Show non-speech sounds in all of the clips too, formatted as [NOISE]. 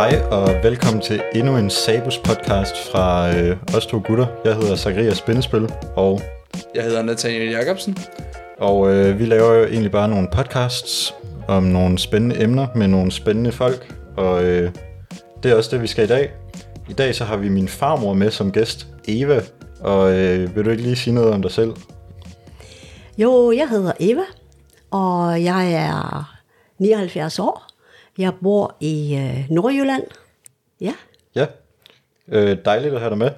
Hej og velkommen til endnu en Sabus podcast fra øh, os to gutter. Jeg hedder Zacharias Bindespil, og, Jeg hedder Nathaniel Jacobsen. og øh, vi laver jo egentlig bare nogle podcasts om nogle spændende emner med nogle spændende folk, og øh, det er også det, vi skal i dag. I dag så har vi min farmor med som gæst, Eva, og øh, vil du ikke lige sige noget om dig selv? Jo, jeg hedder Eva, og jeg er 79 år. Jeg bor i øh, Nordjylland. Ja, Ja, øh, dejligt at have dig med.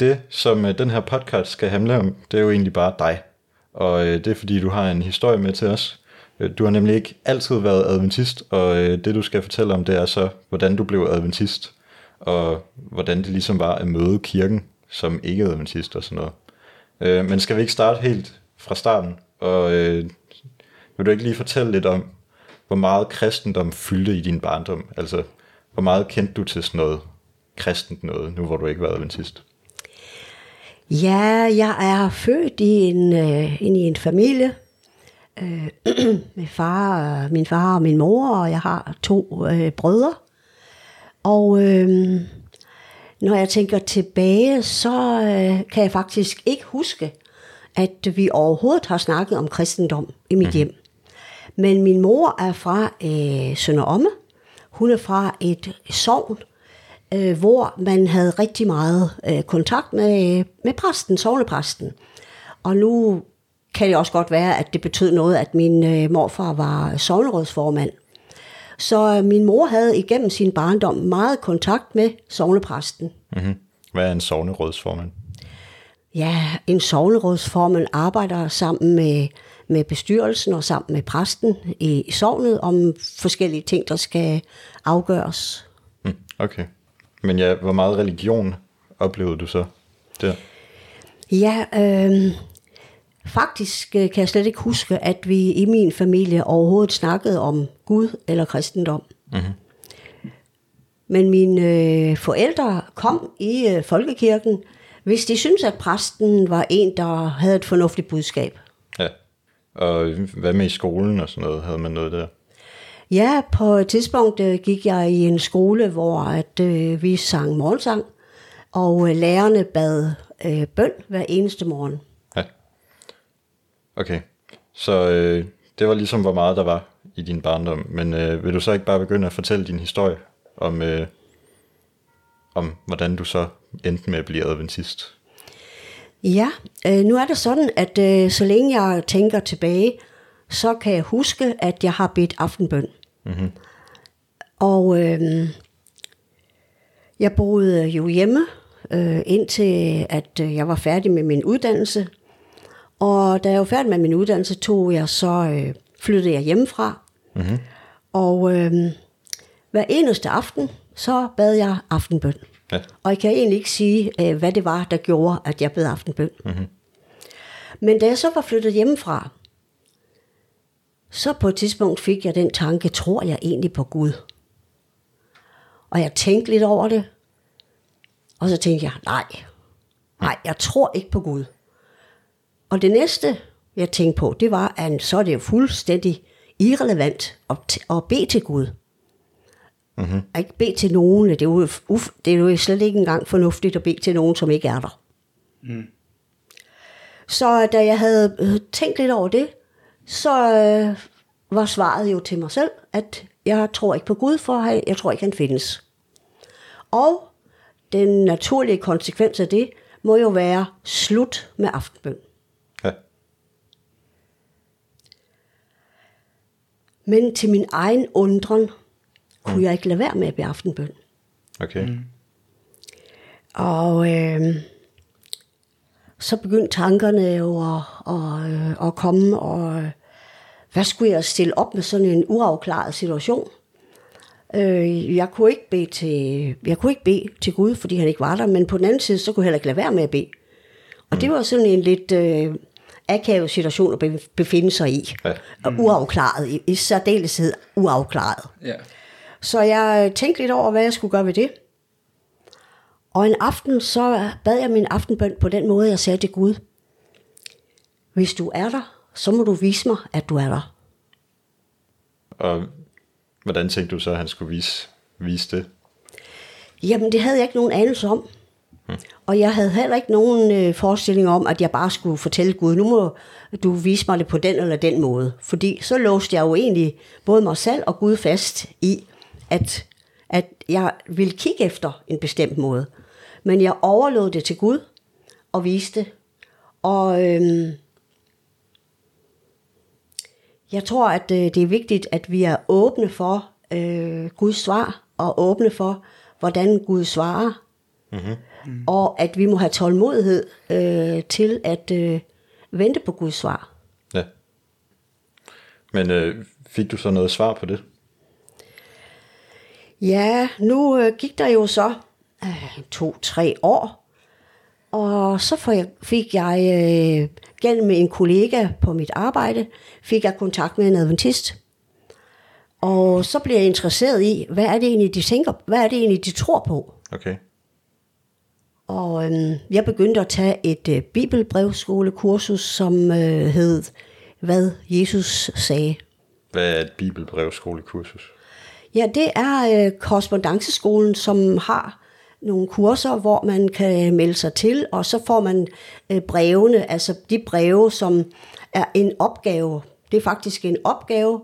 Det, som øh, den her podcast skal handle om, det er jo egentlig bare dig. Og øh, det er fordi, du har en historie med til os. Øh, du har nemlig ikke altid været adventist, og øh, det du skal fortælle om, det er så, hvordan du blev adventist, og hvordan det ligesom var at møde kirken som ikke-adventist og sådan noget. Øh, men skal vi ikke starte helt fra starten? Og øh, vil du ikke lige fortælle lidt om, hvor meget kristendom fyldte i din barndom? Altså, hvor meget kendte du til sådan noget kristent noget, nu hvor du ikke var adventist? ja jeg er født i en, øh, ind i en familie øh, [CLEARS THROAT] med far, øh, min far og min mor, og jeg har to øh, brødre. Og øh, når jeg tænker tilbage, så øh, kan jeg faktisk ikke huske, at vi overhovedet har snakket om kristendom i mit mm. hjem. Men min mor er fra øh, Sønder Omme. Hun er fra et sogn, øh, hvor man havde rigtig meget øh, kontakt med, med præsten, sovnepræsten. Og nu kan det også godt være, at det betød noget, at min øh, morfar var sovnerådsformand. Så øh, min mor havde igennem sin barndom meget kontakt med sovnepræsten. Mm-hmm. Hvad er en sovnerådsformand? Ja, en sovnerådsformand arbejder sammen med, med bestyrelsen og sammen med præsten i, i sovnet om forskellige ting, der skal afgøres. Mm, okay. Men ja, hvor meget religion oplevede du så der? Ja, øh, faktisk kan jeg slet ikke huske, at vi i min familie overhovedet snakkede om Gud eller kristendom. Mm-hmm. Men mine øh, forældre kom i øh, folkekirken, hvis de syntes, at præsten var en, der havde et fornuftigt budskab. Og hvad med i skolen og sådan noget? Havde man noget der? Ja, på et tidspunkt øh, gik jeg i en skole, hvor at, øh, vi sang morgensang, og øh, lærerne bad øh, bøn hver eneste morgen. Ja. Okay. Så øh, det var ligesom, hvor meget der var i din barndom. Men øh, vil du så ikke bare begynde at fortælle din historie om, øh, om hvordan du så endte med at blive adventist? Ja, øh, nu er det sådan, at øh, så længe jeg tænker tilbage, så kan jeg huske, at jeg har bedt aftenbøn. Mm-hmm. Og øh, jeg boede jo hjemme, øh, indtil at øh, jeg var færdig med min uddannelse. Og da jeg var færdig med min uddannelse, tog jeg så øh, flyttede jeg hjemmefra. Mm-hmm. Og øh, hver eneste aften, så bad jeg aftenbøn. Ja. Og jeg kan egentlig ikke sige, øh, hvad det var, der gjorde, at jeg bad aftenbøn. Mm-hmm. Men da jeg så var flyttet hjemmefra, så på et tidspunkt fik jeg den tanke, tror jeg egentlig på Gud? Og jeg tænkte lidt over det, og så tænkte jeg, nej, nej, jeg tror ikke på Gud. Og det næste, jeg tænkte på, det var, at så er det jo fuldstændig irrelevant at bede til Gud. Mm-hmm. At ikke bede til nogen, det er, jo, uf, det er jo slet ikke engang fornuftigt at bede til nogen, som ikke er der. Mm. Så da jeg havde øh, tænkt lidt over det, så øh, var svaret jo til mig selv, at jeg tror ikke på Gud, for jeg tror ikke, han findes. Og den naturlige konsekvens af det, må jo være slut med aftenbøn. Ja. Men til min egen undren, kunne jeg ikke lade være med at bede aftenbøn. Okay. Mm. Og øh, så begyndte tankerne jo at, at, øh, at komme, og øh, hvad skulle jeg stille op med sådan en uafklaret situation? Øh, jeg kunne ikke bede til, jeg kunne ikke bede til Gud, fordi han ikke var der, men på den anden side, så kunne jeg heller ikke lade være med at bede. Og mm. det var sådan en lidt øh, akavet situation at be- befinde sig i. Ja. Og uafklaret, i, i særdeleshed uafklaret. Ja. Så jeg tænkte lidt over, hvad jeg skulle gøre ved det. Og en aften, så bad jeg min aftenbøn på den måde, jeg sagde til Gud, hvis du er der, så må du vise mig, at du er der. Og hvordan tænkte du så, at han skulle vise, vise det? Jamen, det havde jeg ikke nogen anelse om. Og jeg havde heller ikke nogen øh, forestilling om, at jeg bare skulle fortælle Gud, nu må du vise mig det på den eller den måde. Fordi så låste jeg jo egentlig både mig selv og Gud fast i, at, at jeg ville kigge efter en bestemt måde. Men jeg overlod det til Gud og viste. Og øhm, jeg tror, at øh, det er vigtigt, at vi er åbne for øh, Guds svar, og åbne for, hvordan Gud svarer. Mm-hmm. Og at vi må have tålmodighed øh, til at øh, vente på Guds svar. Ja. Men øh, fik du så noget svar på det? Ja, nu øh, gik der jo så øh, to-tre år, og så fik jeg øh, gennem en kollega på mit arbejde, fik jeg kontakt med en adventist. Og så blev jeg interesseret i, hvad er det egentlig, de tænker, hvad er det egentlig, de tror på? Okay. Og øhm, jeg begyndte at tage et øh, bibelbrevskolekursus, som øh, hed, hvad Jesus sagde. Hvad er et bibelbrevskolekursus? Ja, det er øh, korrespondanceskolen, som har nogle kurser, hvor man kan melde sig til, og så får man øh, brevene, altså de breve, som er en opgave. Det er faktisk en opgave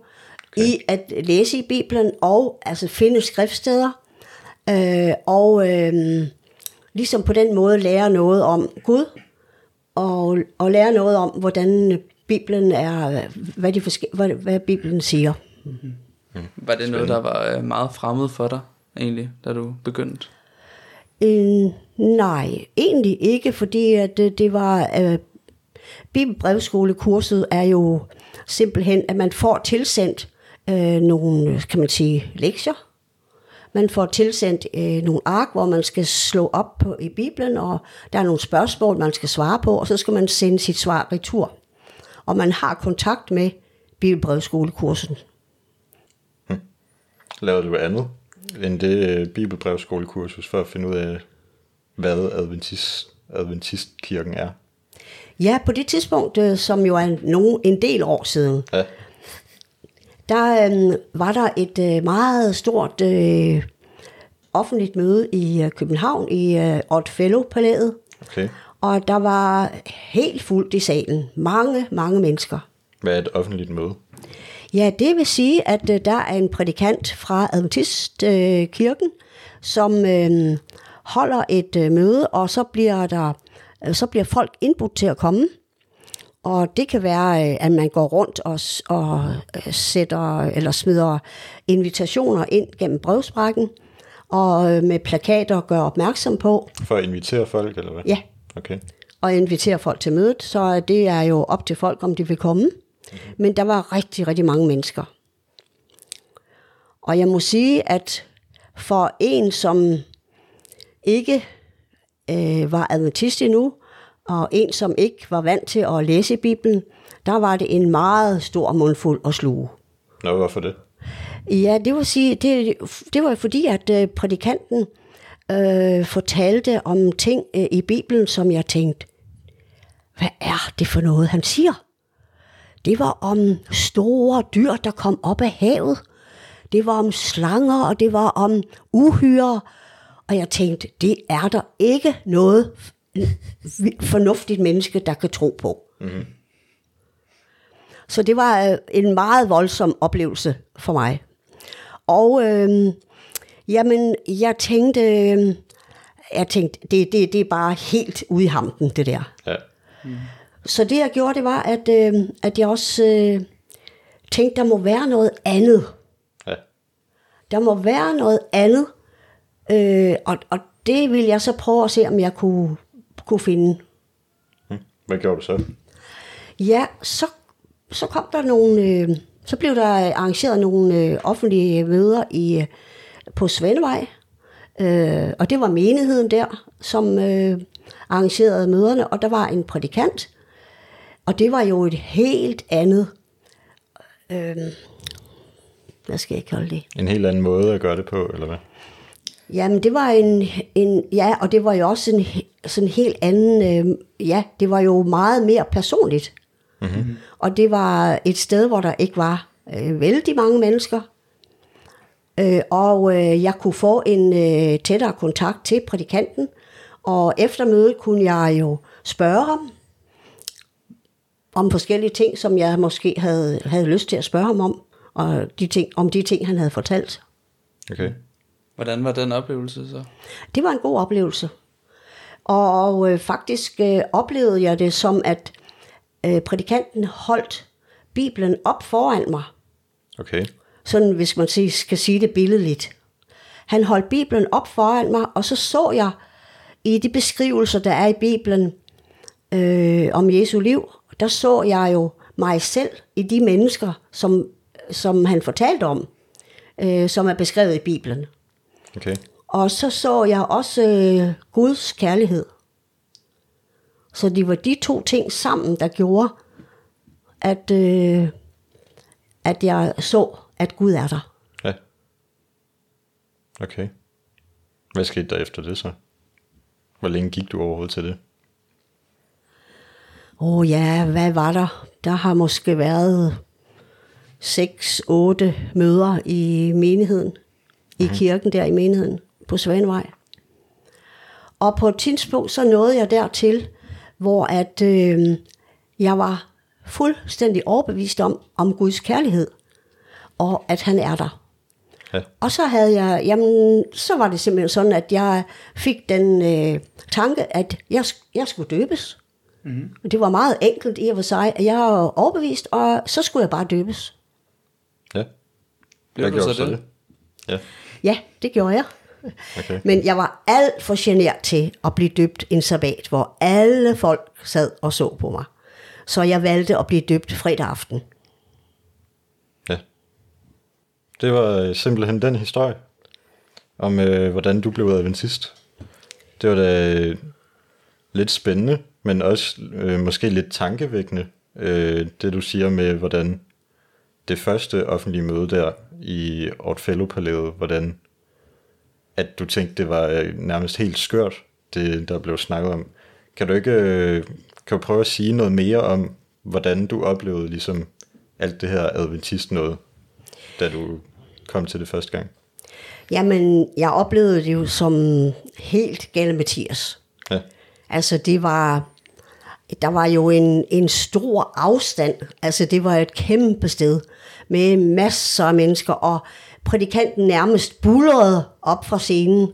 okay. i at læse i Bibelen og altså finde skriftsteder, øh, og øh, ligesom på den måde lære noget om Gud, og, og lære noget om, hvordan Bibelen er, hvad, de forske, hvad, hvad Bibelen siger. Var det noget, der var øh, meget fremmed for dig, egentlig, da du begyndte? Øh, nej, egentlig ikke, fordi at det, det var... Øh, Bibelbrevskolekurset er jo simpelthen, at man får tilsendt øh, nogle, kan man sige, lektier. Man får tilsendt øh, nogle ark, hvor man skal slå op på, i Bibelen, og der er nogle spørgsmål, man skal svare på, og så skal man sende sit svar retur. Og man har kontakt med Bibelbrevskolekursen. Lavede du andet end det øh, bibelbrevskolekursus for at finde ud af, hvad adventist, adventistkirken er? Ja, på det tidspunkt, øh, som jo er nogen, en del år siden, Ja. der øh, var der et øh, meget stort øh, offentligt møde i øh, København i øh, Odd Fellow-palæet. Okay. Og der var helt fuldt i salen. Mange, mange mennesker. Hvad er et offentligt møde? Ja, det vil sige, at øh, der er en prædikant fra Adventistkirken, øh, kirken, som øh, holder et øh, møde, og så bliver der øh, så bliver folk indbudt til at komme. Og det kan være, øh, at man går rundt og, og øh, sætter eller smider invitationer ind gennem brevsprækken, og øh, med plakater gør opmærksom på, For at invitere folk, eller hvad? ja, Okay. og invitere folk til mødet, så det er jo op til folk, om de vil komme. Men der var rigtig, rigtig mange mennesker. Og jeg må sige, at for en, som ikke øh, var adventist endnu, og en, som ikke var vant til at læse Bibelen, der var det en meget stor mundfuld at sluge. Nå, hvorfor det? Ja, det vil sige, det, det var fordi, at øh, prædikanten øh, fortalte om ting øh, i Bibelen, som jeg tænkte, hvad er det for noget, han siger? Det var om store dyr, der kom op af havet. Det var om slanger, og det var om uhyre. Og jeg tænkte, det er der ikke noget fornuftigt menneske, der kan tro på. Mm-hmm. Så det var øh, en meget voldsom oplevelse for mig. Og øh, jamen, jeg tænkte, øh, jeg tænkte, det, det, det er bare helt ude i hampen, det der. Ja. Så det jeg gjorde, det var, at, øh, at jeg også øh, tænkte, der må være noget andet. Ja. Der må være noget andet. Øh, og, og det ville jeg så prøve at se, om jeg kunne, kunne finde. Hvad gjorde du så? Ja, så, så kom der nogle, øh, så blev der arrangeret nogle øh, offentlige møder i, øh, på Svendevej. Øh, og det var menigheden der, som øh, arrangerede møderne, og der var en prædikant. Og det var jo et helt andet, øh, hvad skal jeg kalde det? En helt anden måde at gøre det på, eller hvad? Jamen, det var en, en ja, og det var jo også en sådan helt anden, øh, ja, det var jo meget mere personligt. Mm-hmm. Og det var et sted, hvor der ikke var øh, vældig mange mennesker. øh, og øh, jeg kunne få en øh, tættere kontakt til prædikanten, og efter mødet kunne jeg jo spørge ham om forskellige ting, som jeg måske havde, havde lyst til at spørge ham om, og de ting, om de ting, han havde fortalt. Okay. Hvordan var den oplevelse så? Det var en god oplevelse. Og øh, faktisk øh, oplevede jeg det som, at øh, prædikanten holdt Bibelen op foran mig. Okay. Sådan, hvis man sige, skal sige det billedligt. Han holdt Bibelen op foran mig, og så så jeg i de beskrivelser, der er i Bibelen øh, om Jesu liv, der så jeg jo mig selv i de mennesker, som, som han fortalte om, øh, som er beskrevet i Bibelen. Okay. Og så så jeg også øh, Guds kærlighed. Så det var de to ting sammen, der gjorde, at, øh, at jeg så, at Gud er der. Ja. Okay. Hvad skete der efter det så? Hvor længe gik du overhovedet til det? Åh oh, ja, hvad var der? Der har måske været 6-8 møder i menigheden. I kirken der i menigheden på Svanevej. Og på et tidspunkt så nåede jeg dertil, hvor at øh, jeg var fuldstændig overbevist om, om Guds kærlighed, og at han er der. Ja. Og så havde jeg, jamen, så var det simpelthen sådan, at jeg fik den øh, tanke, at jeg, jeg skulle døbes. Mm. Det var meget enkelt i og for sig, at jeg var overbevist, og så skulle jeg bare døbes. Ja. Blev du gjorde så det? Ja. Ja, det gjorde jeg. Okay. Men jeg var alt for genert til at blive døbt en sabbat, hvor alle folk sad og så på mig. Så jeg valgte at blive døbt fredag aften. Ja. Det var øh, simpelthen den historie om, øh, hvordan du blev adventist. Det var da øh, lidt spændende, men også øh, måske lidt tankevækkende, øh, det du siger med, hvordan det første offentlige møde der i Ortfellow-palæet, hvordan at du tænkte, det var øh, nærmest helt skørt, det der blev snakket om. Kan du ikke øh, kan du prøve at sige noget mere om, hvordan du oplevede ligesom alt det her adventist noget, da du kom til det første gang? Jamen, jeg oplevede det jo som helt gale Mathias. Ja, Altså, det var... Der var jo en, en stor afstand. Altså, det var et kæmpe sted med masser af mennesker, og prædikanten nærmest bullerede op fra scenen.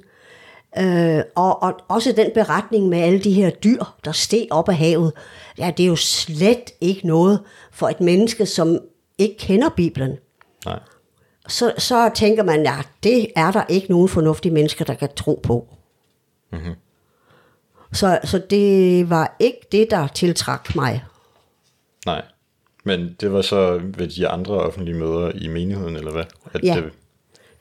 Øh, og, og også den beretning med alle de her dyr, der steg op af havet. Ja, det er jo slet ikke noget for et menneske, som ikke kender Bibelen. nej. Så, så tænker man, ja, det er der ikke nogen fornuftige mennesker, der kan tro på. Mm-hmm. Så, så det var ikke det, der tiltrak mig. Nej. Men det var så ved de andre offentlige møder i menigheden, eller hvad? At Ja. Det,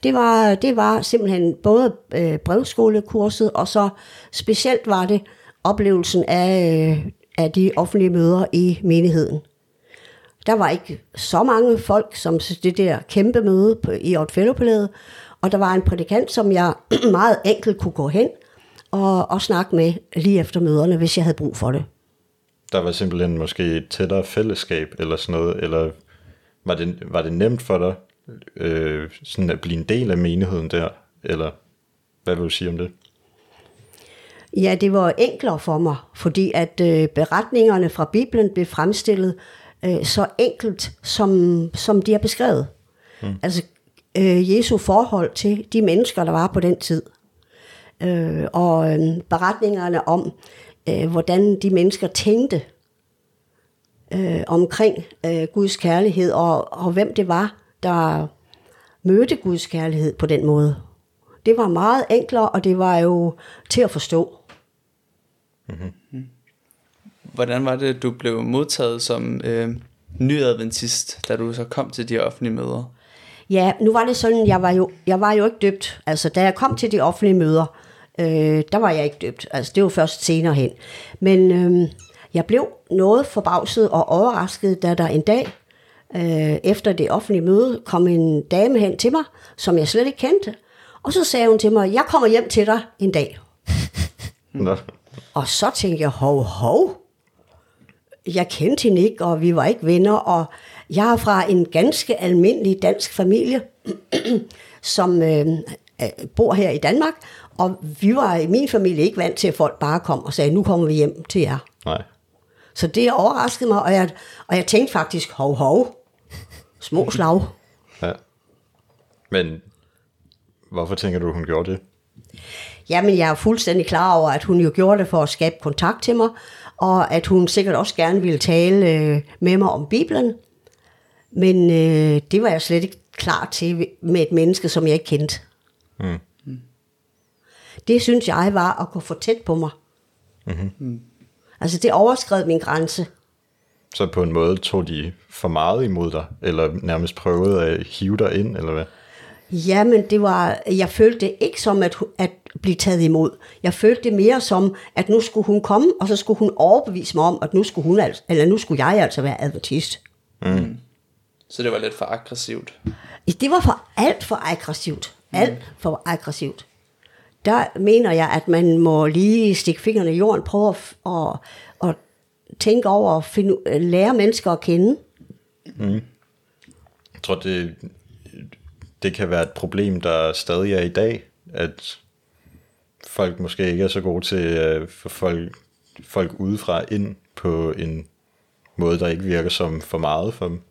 Det var, det var simpelthen både øh, brevskolekurset, og så specielt var det oplevelsen af, øh, af de offentlige møder i menigheden. Der var ikke så mange folk, som det der kæmpe møde på, i Ortfellopalæet, og der var en prædikant, som jeg [CLEARS THROAT] meget enkelt kunne gå hen og, og snakke med lige efter møderne, hvis jeg havde brug for det. der var simpelthen måske et tættere fællesskab, eller sådan noget, eller var det, var det nemt for dig, øh, sådan at blive en del af menigheden der, eller hvad vil du sige om det? Ja, det var enklere for mig, fordi at øh, beretningerne fra Bibelen blev fremstillet øh, så enkelt, som, som de er beskrevet. Mm. Altså øh, Jesu forhold til de mennesker, der var på den tid. Øh, og øh, beretningerne om, øh, hvordan de mennesker tænkte øh, omkring øh, Guds kærlighed, og, og hvem det var, der mødte Guds kærlighed på den måde. Det var meget enklere, og det var jo til at forstå. Hvordan var det, du blev modtaget som øh, nyadventist, da du så kom til de offentlige møder? Ja, nu var det sådan, jeg var jo, jeg var jo ikke døbt. Altså, da jeg kom til de offentlige møder, øh, der var jeg ikke døbt. Altså, det var først senere hen. Men øh, jeg blev noget forbavset og overrasket, da der en dag, øh, efter det offentlige møde, kom en dame hen til mig, som jeg slet ikke kendte. Og så sagde hun til mig, jeg kommer hjem til dig en dag. [LAUGHS] Nå. Og så tænkte jeg, hov, hov. Jeg kendte hende ikke, og vi var ikke venner, og jeg er fra en ganske almindelig dansk familie. [CLEARS THROAT] som øh, øh, bor her i Danmark, og vi var i min familie ikke vant til, at folk bare kom og sagde, nu kommer vi hjem til jer. Nej. Så det overraskede mig, og jeg, og jeg tænkte faktisk, hov, hov, små slag. [LAUGHS] Ja. Men hvorfor tænker du, hun gjorde det? Jamen, jeg er fuldstændig klar over, at hun jo gjorde det for at skabe kontakt til mig, og at hun sikkert også gerne ville tale øh, med mig om Bibelen. Men øh, det var jeg slet ikke klar til med et menneske, som jeg ikke kendte. Mm. Det synes jeg var at gå for tæt på mig. Mm-hmm. Altså, det overskred min grænse. Så på en måde tog de for meget imod dig, eller nærmest prøvede at hive dig ind, eller hvad? Jamen, det var, jeg følte det ikke som at, at blive taget imod. Jeg følte det mere som, at nu skulle hun komme, og så skulle hun overbevise mig om, at nu skulle, hun altså, eller nu skulle jeg altså være adventist. Mm. Så det var lidt for aggressivt. Det var for alt for aggressivt. Alt for aggressivt. Der mener jeg, at man må lige stikke fingrene i jorden, prøve at, at, at tænke over at finde, lære mennesker at kende. Jeg tror, det, det kan være et problem, der stadig er i dag, at folk måske ikke er så gode til at få folk, folk udefra ind på en måde, der ikke virker som for meget for dem.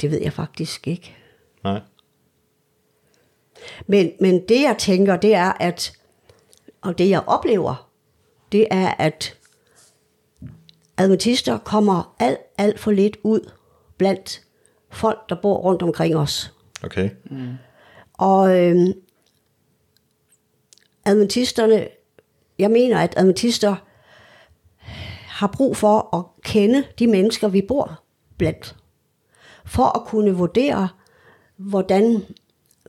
Det ved jeg faktisk ikke. Nej. Men, men det jeg tænker, det er, at, og det jeg oplever, det er, at adventister kommer alt, alt for lidt ud blandt folk, der bor rundt omkring os. Okay. Og øhm, adventisterne, jeg mener, at adventister har brug for at kende de mennesker, vi bor blandt. For at kunne vurdere, hvordan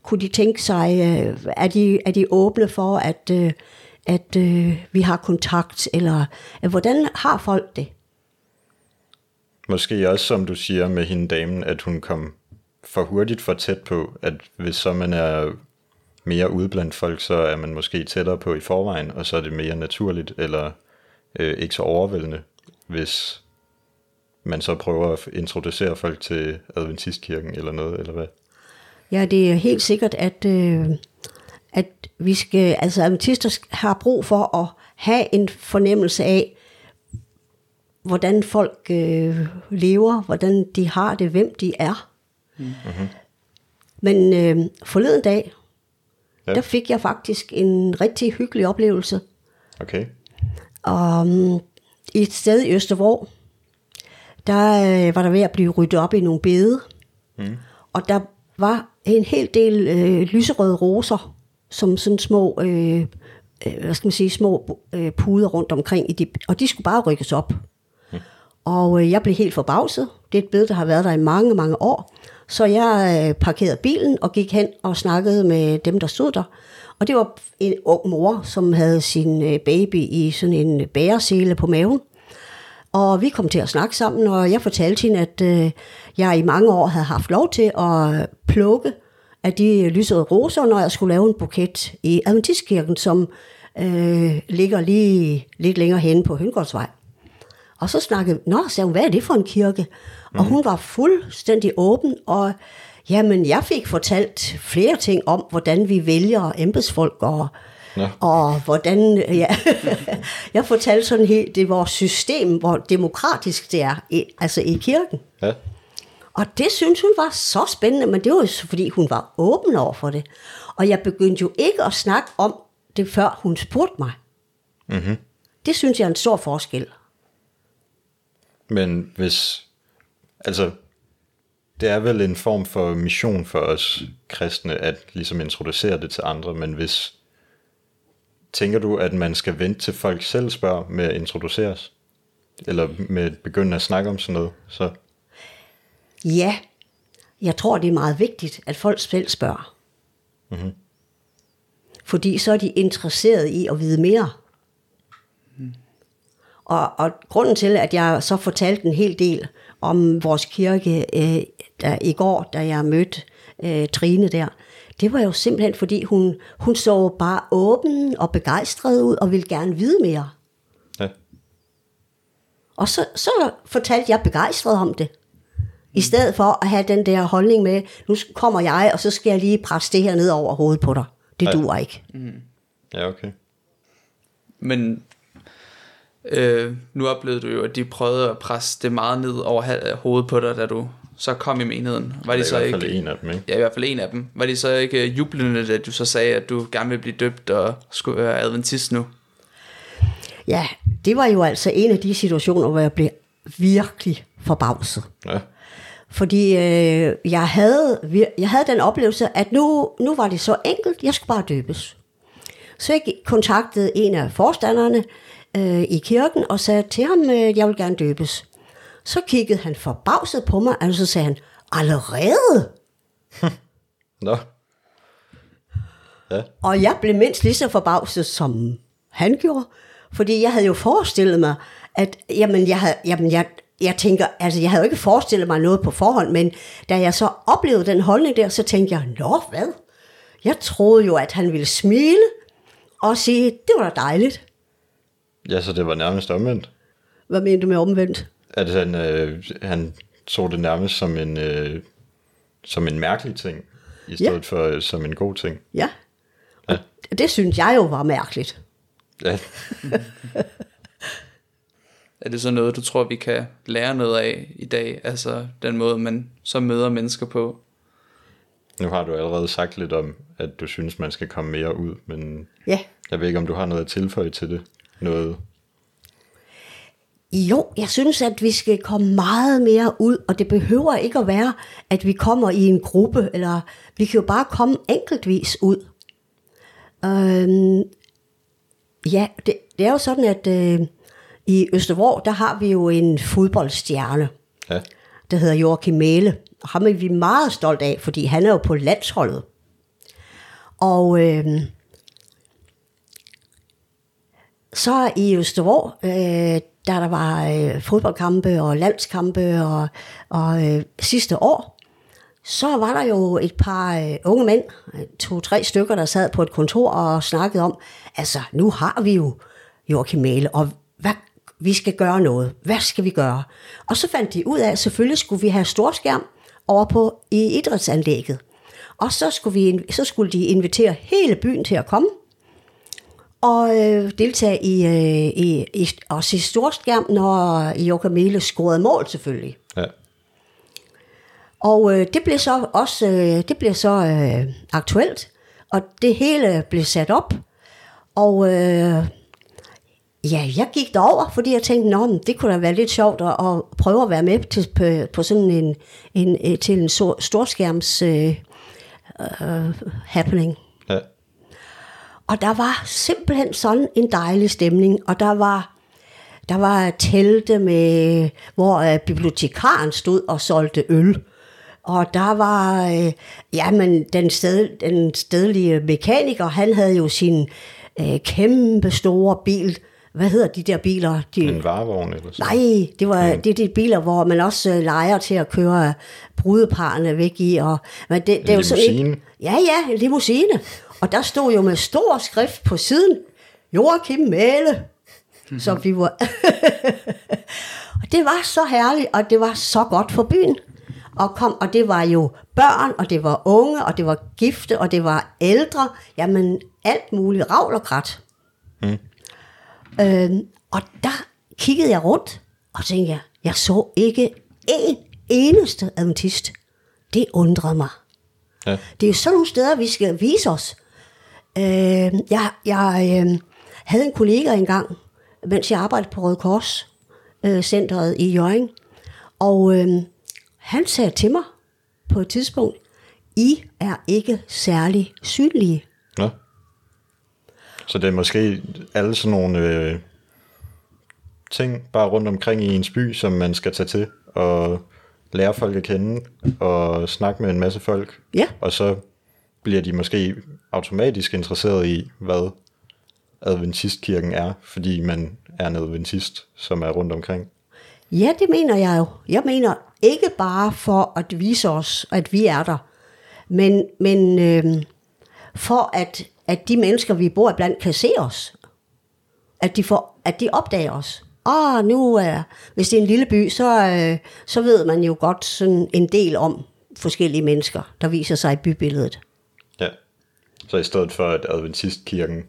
kunne de tænke sig, øh, er, de, er de åbne for, at, øh, at øh, vi har kontakt, eller øh, hvordan har folk det? Måske også, som du siger med hende damen, at hun kom for hurtigt for tæt på, at hvis så man er mere ude blandt folk, så er man måske tættere på i forvejen, og så er det mere naturligt, eller øh, ikke så overvældende, hvis man så prøver at introducere folk til adventistkirken eller noget, eller hvad? Ja, det er helt sikkert, at, øh, at vi skal, altså adventister har brug for at have en fornemmelse af, hvordan folk øh, lever, hvordan de har det, hvem de er. Mm-hmm. Men øh, forleden dag, Ja. der fik jeg faktisk en rigtig hyggelig oplevelse. Okay. Og um, i et sted i Østervrå, der øh, var der ved at blive ryddet op i nogle bede. Mm. Og der var en hel del øh, lyserøde roser, som sådan små, øh, øh, hvad skal man sige, små øh, puder rundt omkring. I de, og de skulle bare rykkes op. Mm. Og øh, jeg blev helt forbavset. Det er et bed, der har været der i mange, mange år. Så jeg øh, parkerede bilen og gik hen og snakkede med dem, der stod der. Og det var en ung mor, som havde sin øh, baby i sådan en bæresele på maven. Og vi kom til at snakke sammen, og jeg fortalte hende, at øh, jeg i mange år havde haft lov til at plukke af de lysede roser, når jeg skulle lave en buket i Adventistkirken, som øh, ligger lige lidt længere henne på Høngårdsvej. Og så snakkede Nå, sagde hun, hvad er det for en kirke? Mm. Og hun var fuldstændig åben, og jamen, jeg fik fortalt flere ting om, hvordan vi vælger embedsfolk, og, Ja. og hvordan, ja, jeg fortalte sådan helt, det er vores system, hvor demokratisk det er, i, altså i kirken. Ja. Og det synes hun var så spændende, men det var jo fordi hun var åben over for det. Og jeg begyndte jo ikke at snakke om det, før hun spurgte mig. Mm-hmm. Det synes jeg er en stor forskel. Men hvis, altså, det er vel en form for mission for os kristne, at ligesom introducere det til andre, men hvis, tænker du, at man skal vente til folk selv spørger med at introduceres? Eller med at begynde at snakke om sådan noget? Så, Ja, jeg tror, det er meget vigtigt, at folk selv spørger. Mm-hmm. Fordi så er de interesseret i at vide mere. Og, og grunden til, at jeg så fortalte en hel del om vores kirke øh, der, i går, da jeg mødte øh, Trine der, det var jo simpelthen, fordi hun, hun så bare åben og begejstret ud og ville gerne vide mere. ja. Og så, så fortalte jeg begejstret om det. I stedet for at have den der holdning med, nu kommer jeg, og så skal jeg lige presse det her ned over hovedet på dig. Det Ja. duer ikke. Ja, okay. Men øh, nu oplevede du jo, at de prøvede at presse det meget ned over hovedet på dig, da du så kom i menigheden. Var Det de er så i hvert fald ikke... en af dem, ikke? Ja, i hvert fald en af dem. Var de så ikke øh, jublende, da du så sagde, at du gerne vil blive døbt og skulle være adventist nu? Ja, det var jo altså en af de situationer, hvor jeg blev virkelig forbavset. Ja. Fordi øh, jeg, havde, jeg havde den oplevelse, at nu, nu var det så enkelt, jeg skulle bare døbes. Så jeg kontaktede en af forstanderne øh, i kirken og sagde til ham, øh, jeg vil gerne døbes. Så kiggede han forbavset på mig, og så sagde han, allerede? Nå. Ja, Og jeg blev mindst lige så forbavset, som han gjorde. Fordi jeg havde jo forestillet mig, at jamen, jeg, havde, jamen, jeg, jeg tænker, altså jeg havde jo ikke forestillet mig noget på forhånd, men da jeg så oplevede den holdning der, så tænkte jeg, nå hvad? Jeg troede jo, at han ville smile og sige, det var da dejligt. ja så det var nærmest omvendt. Hvad mener du med omvendt? At han, øh, han så det nærmest som en, øh, som en mærkelig ting, i stedet Ja. for øh, som en god ting. Ja. Ja. Og det synes jeg jo var mærkeligt. Ja, [LAUGHS] Er det så noget, du tror, vi kan lære noget af i dag? Altså den måde, man så møder mennesker på? nu har du allerede sagt lidt om, at du synes, man skal komme mere ud, men Ja. jeg ved ikke, om du har noget at tilføje til det. Noget. Jo, jeg synes, at vi skal komme meget mere ud, og det behøver ikke at være, at vi kommer i en gruppe, eller vi kan jo bare komme enkeltvis ud. Øhm, ja, det, det er jo sådan, at øh, i Østervrå, der har vi jo en fodboldstjerne, Ja, der hedder Joachim Mæle. Og ham er vi meget stolt af, fordi han er jo på landsholdet. Og øh, så i Østervrå, øh, da der var øh, fodboldkampe og landskampe og, og øh, sidste år, så var der jo et par øh, unge mænd, to-tre stykker, der sad på et kontor og snakkede om, altså nu har vi jo Joachim Mæle, og hvad, vi skal gøre noget. Hvad skal vi gøre? Og så fandt de ud af, at selvfølgelig skulle vi have storskærm over på i idrætsanlægget. Og så skulle, vi, så skulle de invitere hele byen til at komme, og øh, deltage i, øh, i, i og se storskærm, når Joachim Mæle scorede mål selvfølgelig. ja. Og øh, det blev så også øh, det blev så øh, aktuelt, og det hele blev sat op. Og øh, ja, jeg gik derover, fordi jeg tænkte, Nå, det kunne da være lidt sjovt at, at prøve at være med til, på, på sådan en, en, øh, til en stor, storskærms øh, øh, happening. Og der var simpelthen sådan en dejlig stemning, og der var, der var telte med, hvor øh, bibliotekaren stod og solgte øl. Og der var, øh, jamen, den, sted, den stedlige mekaniker, han havde jo sin øh, kæmpe store bil. Hvad hedder de der biler? De, En varevogn eller sådan Nej, det var det er de biler, hvor man også øh, leger til at køre brudeparerne væk i. Og, men det, det er jo sådan ikke, Ja, ja, en limousine. Og der stod jo med stor skrift på siden, Joachim Mæle. Så vi var... [LAUGHS] og det var så herligt, og det var så godt for byen. Og, kom, og det var jo børn, og det var unge, og det var gifte, og det var ældre. Jamen, alt muligt ravl og krat. Øhm, og der kiggede jeg rundt, og tænkte jeg, jeg så ikke en eneste adventist. Det undrede mig. Ja. Det er jo sådan nogle steder, vi skal vise os. Øh, jeg jeg øh, havde en kollega engang, mens jeg arbejdede på Røde Kors øh, centret i Jørgen, og øh, han sagde til mig på et tidspunkt, I er ikke særlig synlige. Nå. Så det er måske alle sådan nogle øh, ting bare rundt omkring i ens by, som man skal tage til og lære folk at kende og snakke med en masse folk. Ja. Og så bliver de måske automatisk interesseret i, hvad adventistkirken er, fordi man er en adventist, som er rundt omkring. Ja, det mener jeg jo. Jeg mener ikke bare for at vise os, at vi er der, men, men øh, for at, at de mennesker, vi bor blandt, kan se os. At de, får, at de opdager os. åh, nu er, hvis det er en lille by, så, øh, så ved man jo godt sådan en del om forskellige mennesker, der viser sig i bybilledet. Så i stedet for, at Adventistkirken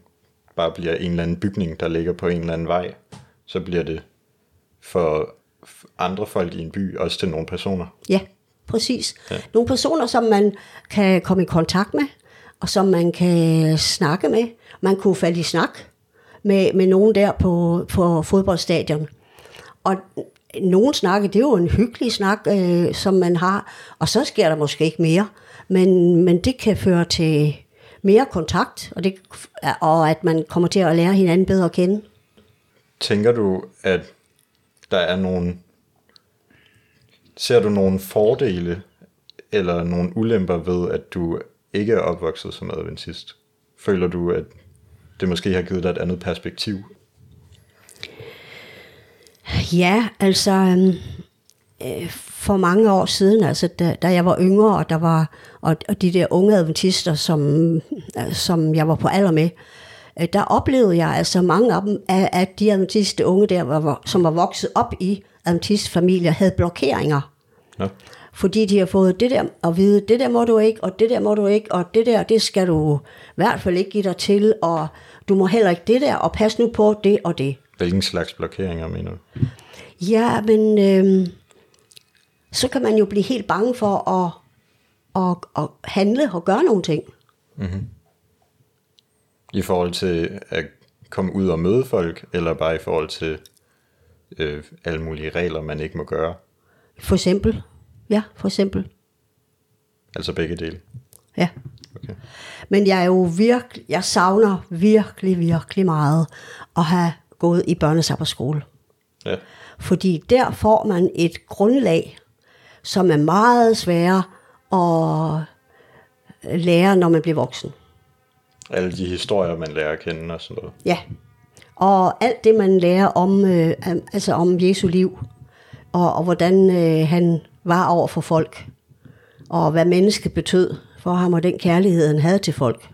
bare bliver en eller anden bygning, der ligger på en eller anden vej, så bliver det for andre folk i en by, også til nogle personer. Ja, præcis. Ja. Nogle personer, som man kan komme i kontakt med, og som man kan snakke med. Man kunne falde i snak med, med nogen der på, på fodboldstadion. Og nogen snakke, det er jo en hyggelig snak, øh, som man har, og så sker der måske ikke mere. Men, men det kan føre til mere kontakt, og, det, og at man kommer til at lære hinanden bedre at kende. Tænker du, at der er nogle... Ser du nogle fordele eller nogle ulemper ved, at du ikke er opvokset som adventist? Føler du, at det måske har givet dig et andet perspektiv? Ja, altså øhm, øh, for mange år siden, altså da, da jeg var yngre, og der var og, og de der unge adventister, som, som jeg var på alder med, øh, der oplevede jeg altså mange af dem, at, at de adventiste unge der, var, som var vokset op i adventistfamilier, havde blokeringer. Ja. Fordi de har fået det der at vide, det der må du ikke, og det der må du ikke, og det der, det skal du i hvert fald ikke give dig til, og du må heller ikke det der, og pas nu på det og det. Hvilken slags blokeringer mener du? Ja, men øh, så kan man jo blive helt bange for at, at, at handle og gøre nogle ting. Mm-hmm. I forhold til at komme ud og møde folk, eller bare i forhold til øh, alle mulige regler, man ikke må gøre? For eksempel. Ja, for eksempel. Altså begge dele? Ja. Okay. Men jeg er jo virkelig, jeg savner virkelig, virkelig meget at have gået i børnesabberskole. Ja. Fordi der får man et grundlag, som er meget sværere at lære, når man bliver voksen. Alle de historier, man lærer at kende og sådan noget. Ja, og alt det, man lærer om, øh, altså om Jesu liv, og, og hvordan øh, han var over for folk, og hvad mennesket betød for ham, og den kærlighed, han havde til folk,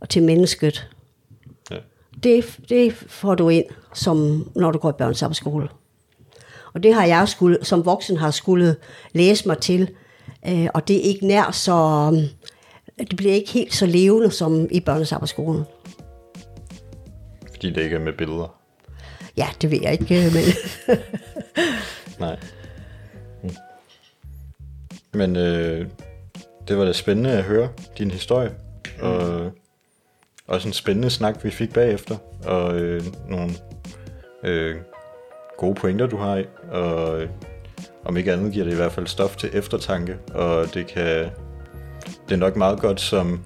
og til mennesket. Ja. Det, det får du ind, som når du går i børnssamskole. Og det har jeg skulle, som voksen har skulle læse mig til, øh, og det er ikke nær så, det bliver ikke helt så levende som i børnesarbejdsskolen. Fordi det ikke er med billeder? Ja, det ved jeg ikke, men... [LAUGHS] Nej. Men øh, det var da spændende at høre din historie, og også en spændende snak, vi fik bagefter, og øh, nogle øh, gode pointer, du har og øh, om ikke andet giver det i hvert fald stof til eftertanke, og det kan det er nok meget godt som,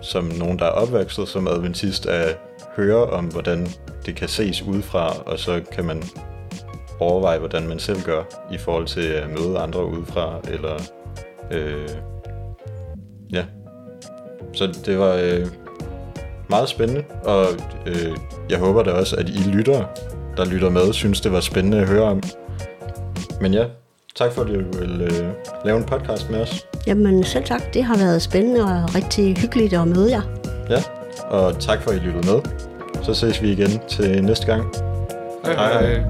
som nogen, der er opvokset som adventist, at høre om, hvordan det kan ses udefra, og så kan man overveje, hvordan man selv gør i forhold til at møde andre udefra, eller øh, ja. Så det var øh, meget spændende, og øh, jeg håber da også, at I lytter, der lytter med, synes det var spændende at høre om. Men ja, tak for, at du ville øh, lave en podcast med os. Jamen selv tak, det har været spændende og rigtig hyggeligt at møde jer. Ja, og tak for, at I lyttede med. Så ses vi igen til næste gang. Hej hej. hej.